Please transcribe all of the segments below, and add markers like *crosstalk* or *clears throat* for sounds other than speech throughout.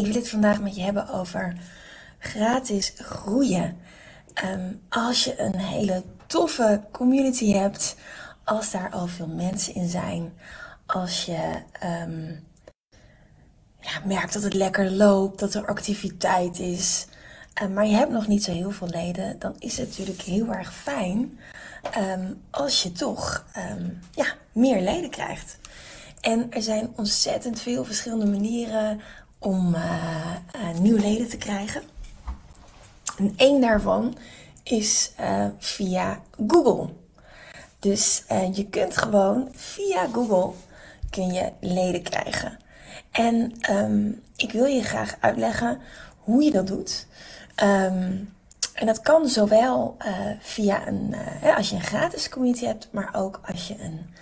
Ik wil het vandaag met je hebben over gratis groeien. Ehm, als je een hele toffe community hebt, als daar al veel mensen in zijn, als je ehm, ja, merkt dat het lekker loopt, dat er activiteit is, uh, maar je hebt nog niet zo heel veel leden, dan is het natuurlijk heel erg fijn ehm, als je toch ja, meer leden krijgt. En er zijn ontzettend veel verschillende manieren om uh, nieuwe leden te krijgen. En één daarvan is uh, via Google. Dus je kunt gewoon via Google kun je leden krijgen. En um, ik wil je graag uitleggen hoe je dat doet. Um, en dat kan zowel via een, als je een gratis community hebt, maar ook als je een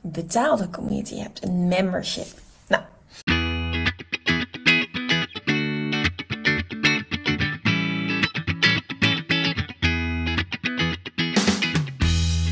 betaalde community hebt, een membership.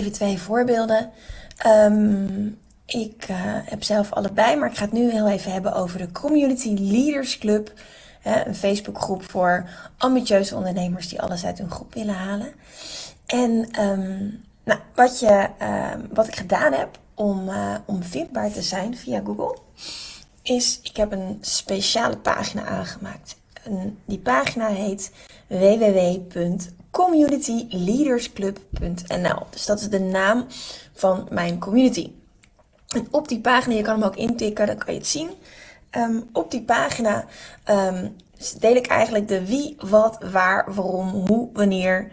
Even twee voorbeelden. Um, ik uh, heb zelf allebei, maar ik ga het nu heel even hebben over de Community Leaders Club. Hè, een Facebookgroep voor ambitieuze ondernemers die alles uit hun groep willen halen. En um, nou, wat, je, uh, wat ik gedaan heb om, uh, om vindbaar te zijn via Google, is ik heb een speciale pagina aangemaakt. En die pagina heet www.communityleadersclub.nl. Dus dat is de naam van mijn community. En op die pagina, je kan hem ook intikken, dan kan je het zien. Um, op die pagina um, deel ik eigenlijk de wie, wat, waar, waarom, hoe, wanneer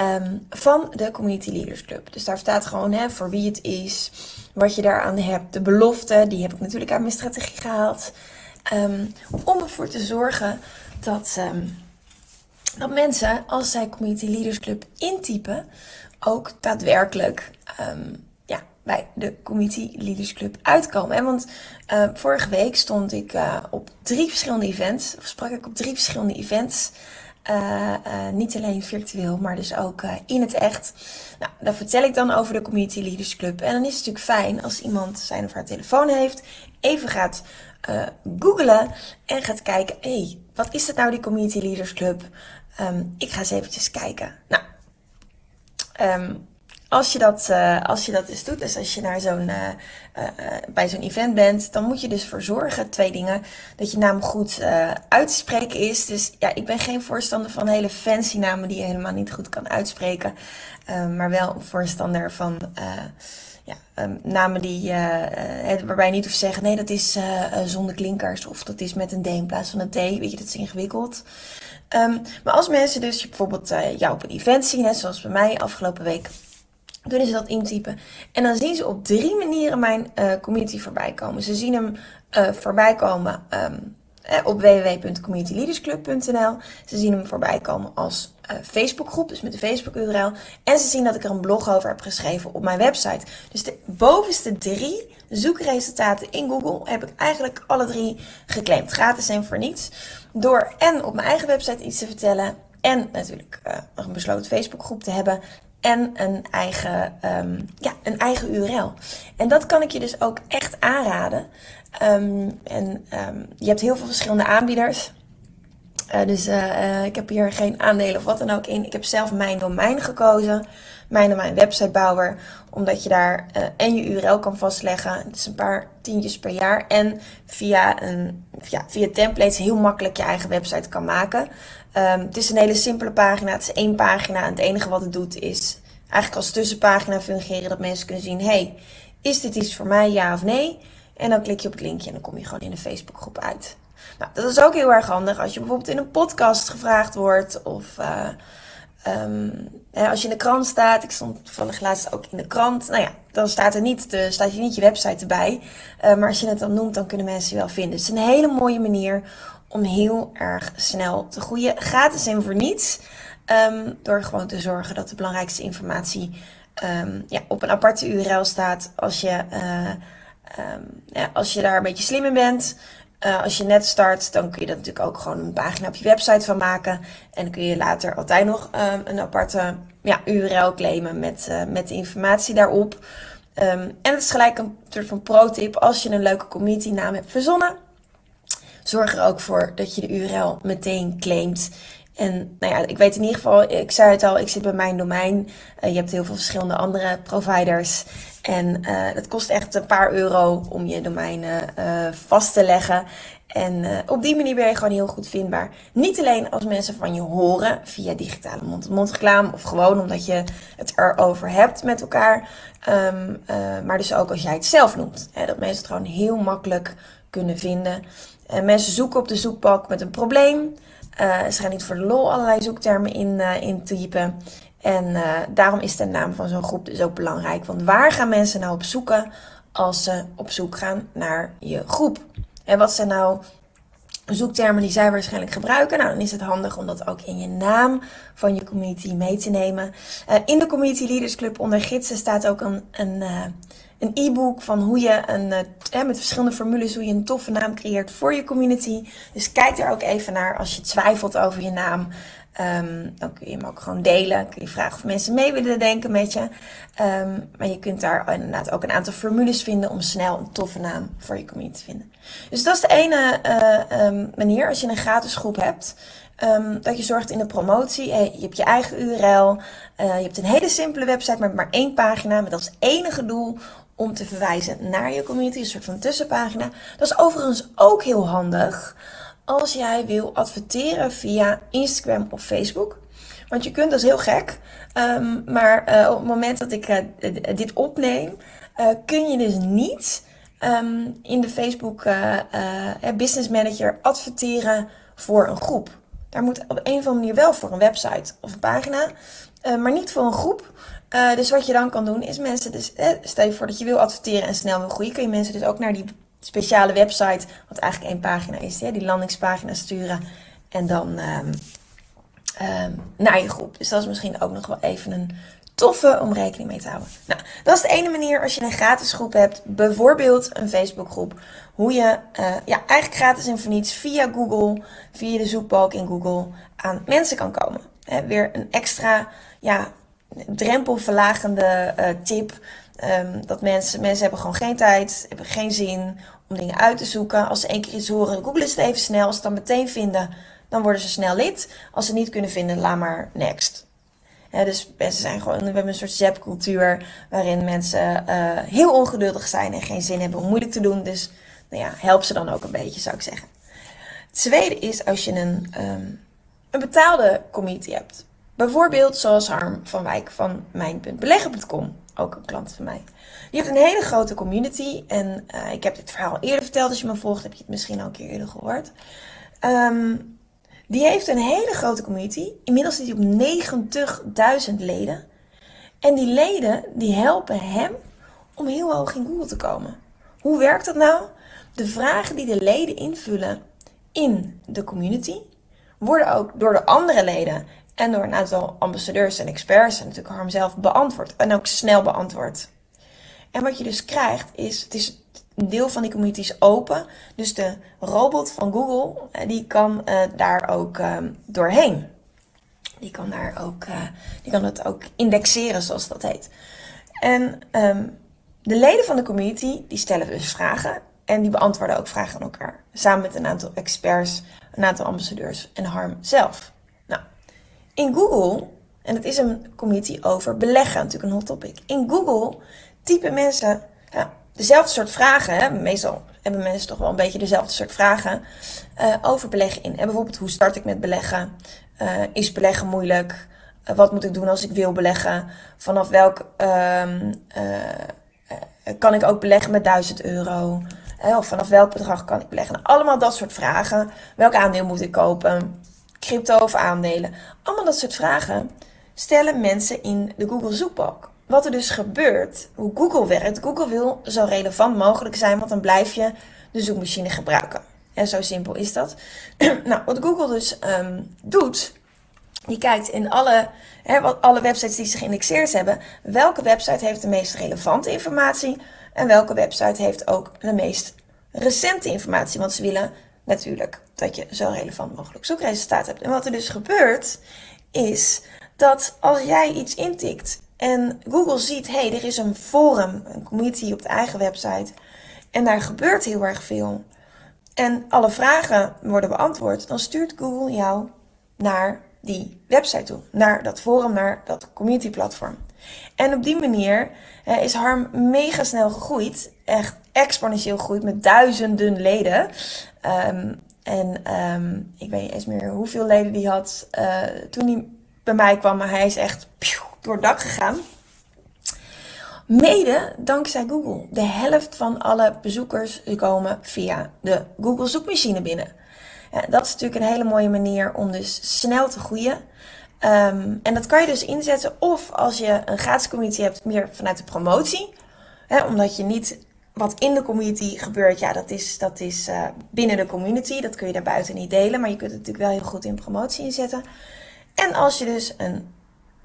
um, van de Community Leaders Club. Dus daar staat gewoon hè, voor wie het is, wat je daaraan hebt, de belofte, die heb ik natuurlijk uit mijn strategie gehaald. om ervoor te zorgen dat, dat mensen, als zij Community Leaders Club intypen, ook daadwerkelijk bij de Community Leaders Club uitkomen. En want uh, vorige week stond ik uh, op drie verschillende events, of sprak ik op drie verschillende events. Uh, niet alleen virtueel, maar dus ook in het echt. Nou, daar vertel ik dan over de Community Leaders Club. En dan is het natuurlijk fijn als iemand zijn of haar telefoon heeft, even gaat googlen en gaat kijken: hé, hey, wat is het nou, die Community Leaders Club? Um, ik ga eens eventjes kijken. Nou, um, als je dat, uh, als je dat dus doet, dus als je naar zo'n, uh, uh, bij zo'n event bent, dan moet je dus voor zorgen, twee dingen, dat je naam goed uit te spreken is. Dus ja, ik ben geen voorstander van hele fancy namen die je helemaal niet goed kan uitspreken, maar wel voorstander van ja, namen die, waarbij je niet hoeft te zeggen, nee, dat is zonder klinkers of dat is met een D in plaats van een T. Weet je, dat is ingewikkeld. Um, maar als mensen dus bijvoorbeeld jou op een event zien, hè, zoals bij mij afgelopen week kunnen ze dat intypen. En dan zien ze op drie manieren mijn uh, community voorbij komen. Ze zien hem uh, voorbij komen um, op www.communityleadersclub.nl. Ze zien hem voorbij komen als uh, Facebookgroep, dus met de Facebook-URL. En ze zien dat ik er een blog over heb geschreven op mijn website. Dus de bovenste drie zoekresultaten in Google heb ik eigenlijk alle drie geclaimd. Gratis en voor niets. Door en op mijn eigen website iets te vertellen. En natuurlijk uh, een besloten Facebookgroep te hebben en een eigen, um, ja, een eigen URL. En dat kan ik je dus ook echt aanraden. Um, en um, je hebt heel veel verschillende aanbieders. Uh, dus uh, ik heb hier geen aandelen of wat dan ook in. Ik heb zelf mijn domein gekozen. Mijn domein websitebouwer. Omdat je daar en je URL kan vastleggen. Het is een paar tientjes per jaar. En via, een, ja, via templates heel makkelijk je eigen website kan maken. Um, het is een hele simpele pagina. Het is één pagina. En het enige wat het doet is eigenlijk als tussenpagina fungeren. Dat mensen kunnen zien, hey, is dit iets voor mij, ja of nee? En dan klik je op het linkje en dan kom je gewoon in een Facebookgroep uit. Nou, dat is ook heel erg handig als je bijvoorbeeld in een podcast gevraagd wordt of... Uh, ehm, als je in de krant staat, ik stond toevallig laatst ook in de krant, nou ja, dan staat er niet, de, staat je niet je website erbij. Uh, maar als je het dan noemt, dan kunnen mensen je wel vinden. Het is een hele mooie manier om heel erg snel te groeien. Gratis en voor niets. Um, door gewoon te zorgen dat de belangrijkste informatie um, ja, op een aparte URL staat. Als je, uh, um, ja, als je daar een beetje slim in bent. Uh, als je net start, dan kun je dat natuurlijk ook gewoon een pagina op je website van maken. En dan kun je later altijd nog een aparte ja, URL claimen met, uh, met de informatie daarop. en het is gelijk een soort van pro-tip. Als je een leuke community naam hebt verzonnen, zorg er ook voor dat je de URL meteen claimt. En nou ja, ik weet in ieder geval, ik zei het al, ik zit bij mijn domein. Uh, je hebt heel veel verschillende andere providers. En uh, dat kost echt een paar euro om je domein uh, vast te leggen. En op die manier ben je gewoon heel goed vindbaar. Niet alleen als mensen van je horen via digitale mond-to-mond reclame of gewoon omdat je het erover hebt met elkaar. Um, maar dus ook als jij het zelf noemt. Hè, dat mensen het gewoon heel makkelijk kunnen vinden. En mensen zoeken op de zoekbalk met een probleem. Uh, ze gaan niet voor de lol allerlei zoektermen in, uh, in typen. En uh, daarom is de naam van zo'n groep dus ook belangrijk. Want waar gaan mensen nou op zoeken als ze op zoek gaan naar je groep? En wat zijn nou zoektermen die zij waarschijnlijk gebruiken? Nou, dan is het handig om dat ook in je naam van je community mee te nemen. in de Community Leaders Club onder gidsen staat ook een, een een e-book van hoe je een, eh, met verschillende formules, hoe je een toffe naam creëert voor je community. Dus kijk er ook even naar als je twijfelt over je naam. Dan kun je hem ook gewoon delen. Kun je vragen of mensen mee willen denken met je. Um, maar je kunt daar inderdaad ook een aantal formules vinden om snel een toffe naam voor je community te vinden. Dus dat is de ene uh, um, manier als je een gratis groep hebt. Dat je zorgt in de promotie. Je hebt je eigen URL. Uh, je hebt een hele simpele website met maar één pagina. Met als enige doel om te verwijzen naar je community, een soort van tussenpagina. Dat is overigens ook heel handig als jij wil adverteren via Instagram of Facebook. Want je kunt, dat is heel gek, um, maar uh, op het moment dat ik uh, dit opneem, uh, kun je dus niet um, in de Facebook Business Manager adverteren voor een groep. Daar moet op een of andere manier wel voor een website of een pagina, maar niet voor een groep. Dus wat je dan kan doen is mensen, dus, eh, stel je voor dat je wil adverteren en snel wil groeien, kun je mensen dus ook naar die speciale website, wat eigenlijk één pagina is, hè, die landingspagina sturen en dan um, um, naar je groep. Dus dat is misschien ook nog wel even een toffe om rekening mee te houden. Nou, dat is de ene manier als je een gratis groep hebt, bijvoorbeeld een Facebookgroep, hoe je uh, ja, eigenlijk gratis en voor niets via Google, via de zoekbalk in Google aan mensen kan komen. He, weer een extra ja, drempelverlagende uh, tip. Um, dat mensen, mensen hebben gewoon geen tijd, hebben geen zin om dingen uit te zoeken. Als ze één keer iets horen, google het even snel. Als ze dan meteen vinden, dan worden ze snel lid. Als ze niet kunnen vinden, laat maar next. dus mensen zijn gewoon, we hebben een soort zapcultuur waarin mensen uh, heel ongeduldig zijn en geen zin hebben om moeilijk te doen. Dus nou ja, help ze dan ook een beetje, zou ik zeggen. Het tweede is als je een, um, een betaalde community hebt. Bijvoorbeeld zoals Harm van Wijk van mijn.beleggen.com, ook een klant van mij. Die heeft een hele grote community en uh, ik heb dit verhaal eerder verteld. Als je me volgt heb je het misschien al een keer eerder gehoord. Um, die heeft een hele grote community. Inmiddels zit hij op 90.000 leden. En die leden die helpen hem om heel hoog in Google te komen. Hoe werkt dat nou? De vragen die de leden invullen in de community worden ook door de andere leden en door een aantal ambassadeurs en experts en natuurlijk Harm zelf beantwoord. En ook snel beantwoord. En wat je dus krijgt is, het is een deel van die community is open. Dus de robot van Google, eh, die kan uh, daar ook uh, doorheen. Die kan daar ook, uh, die kan het ook indexeren, zoals dat heet. En um, de leden van de community, die stellen dus vragen. En die beantwoorden ook vragen aan elkaar. Samen met een aantal experts, een aantal ambassadeurs en Harm zelf. In Google, en het is een community over beleggen, natuurlijk een hot topic. In Google typen mensen ja, dezelfde soort vragen. Hè? Meestal hebben mensen toch wel een beetje dezelfde soort vragen uh, over beleggen in. En bijvoorbeeld, hoe start ik met beleggen? Uh, is beleggen moeilijk? Uh, wat moet ik doen als ik wil beleggen? Vanaf welk um, kan ik ook beleggen met 1000 euro? of vanaf welk bedrag kan ik beleggen? Nou, allemaal dat soort vragen. Welk aandeel moet ik kopen? Crypto of aandelen? Allemaal dat soort vragen. stellen mensen in de Google zoekbalk. Wat er dus gebeurt, hoe Google werkt. Google wil zo relevant mogelijk zijn, want dan blijf je de zoekmachine gebruiken. En zo simpel is dat. *clears throat* nou, wat Google dus um, doet, die kijkt in alle, wat, alle websites die zich geïndexeerd hebben, welke website heeft de meest relevante informatie en welke website heeft ook de meest recente informatie. Want ze willen natuurlijk dat je zo relevant mogelijk zoekresultaat hebt. En wat er dus gebeurt, is dat als jij iets intikt en Google ziet, hé, hey, er is een forum, een community op de eigen website, en daar gebeurt heel erg veel, en alle vragen worden beantwoord, dan stuurt Google jou naar die website toe, naar dat forum, naar dat community platform. En op die manier eh, is Harm mega snel gegroeid, echt exponentieel gegroeid met duizenden leden. Um, en um, ik weet niet eens meer hoeveel leden die had uh, toen hij bij mij kwam, maar hij is echt door het dak gegaan. Mede dankzij Google. De helft van alle bezoekers komen via de Google zoekmachine binnen. Ja, dat is natuurlijk een hele mooie manier om dus snel te groeien. Um, en dat kan je dus inzetten of als je een gratis community hebt, meer vanuit de promotie. Hè, omdat je niet wat in de community gebeurt, ja, dat is, dat is uh, binnen de community. Dat kun je daar buiten niet delen, maar je kunt het natuurlijk wel heel goed in promotie inzetten. En als je dus een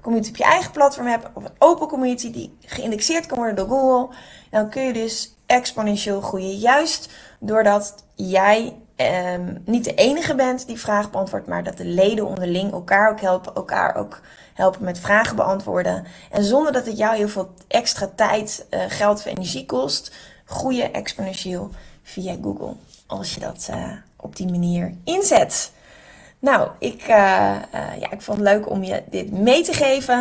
community op je eigen platform hebt, of een open community die geïndexeerd kan worden door Google, dan kun je dus exponentieel groeien. Juist doordat jij um, niet de enige bent die vragen beantwoordt, maar dat de leden onderling elkaar ook helpen, elkaar ook helpen met vragen beantwoorden. En zonder dat het jou heel veel extra tijd, uh, geld of energie kost, groeien exponentieel via Google. Als je dat uh, op die manier inzet. Nou, ik, uh, ja, ik vond het leuk om je dit mee te geven.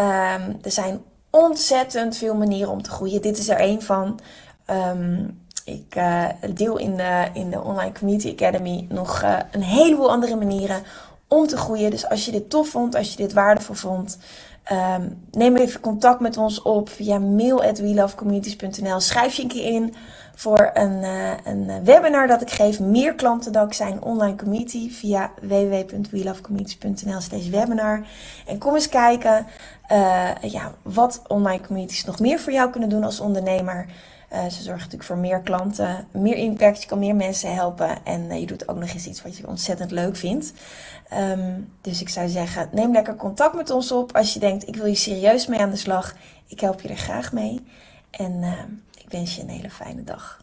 Um, er zijn ontzettend veel manieren om te groeien. Dit is er één van. Um, ik uh, deel in de, in de Online Community Academy nog uh, een heleboel andere manieren om te groeien. Dus als je dit tof vond, als je dit waardevol vond, um, neem even contact met ons op via mail@welovecommunities.nl. Schrijf je een keer in voor een, uh, een webinar dat ik geef. Meer klanten dankzij een online community via www.welovecommunities.nl slash webinar. En kom eens kijken ja, wat online communities nog meer voor jou kunnen doen als ondernemer. Uh, ze zorgen natuurlijk voor meer klanten, meer impact. Je kan meer mensen helpen. En uh, je doet ook nog eens iets wat je ontzettend leuk vindt. Um, dus ik zou zeggen, neem lekker contact met ons op. Als je denkt, ik wil je serieus mee aan de slag. Ik help je er graag mee. En uh, ik wens je een hele fijne dag.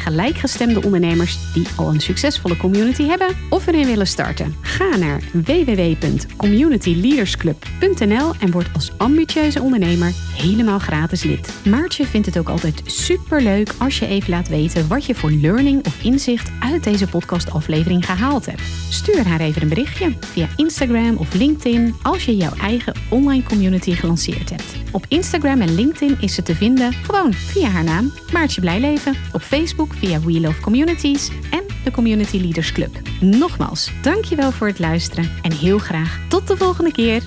gelijkgestemde ondernemers die al een succesvolle community hebben of erin willen starten. Ga naar www.communityleadersclub.nl en word als ambitieuze ondernemer helemaal gratis lid. Maartje vindt het ook altijd super leuk als je even laat weten wat je voor learning of inzicht uit deze podcastaflevering gehaald hebt. Stuur haar even een berichtje via Instagram of LinkedIn als je jouw eigen online community gelanceerd hebt. Op Instagram en LinkedIn is ze te vinden gewoon via haar naam Maartje Blijleven. Op Facebook via We Love Communities en de Community Leaders Club. Nogmaals, dankjewel voor het luisteren en heel graag tot de volgende keer.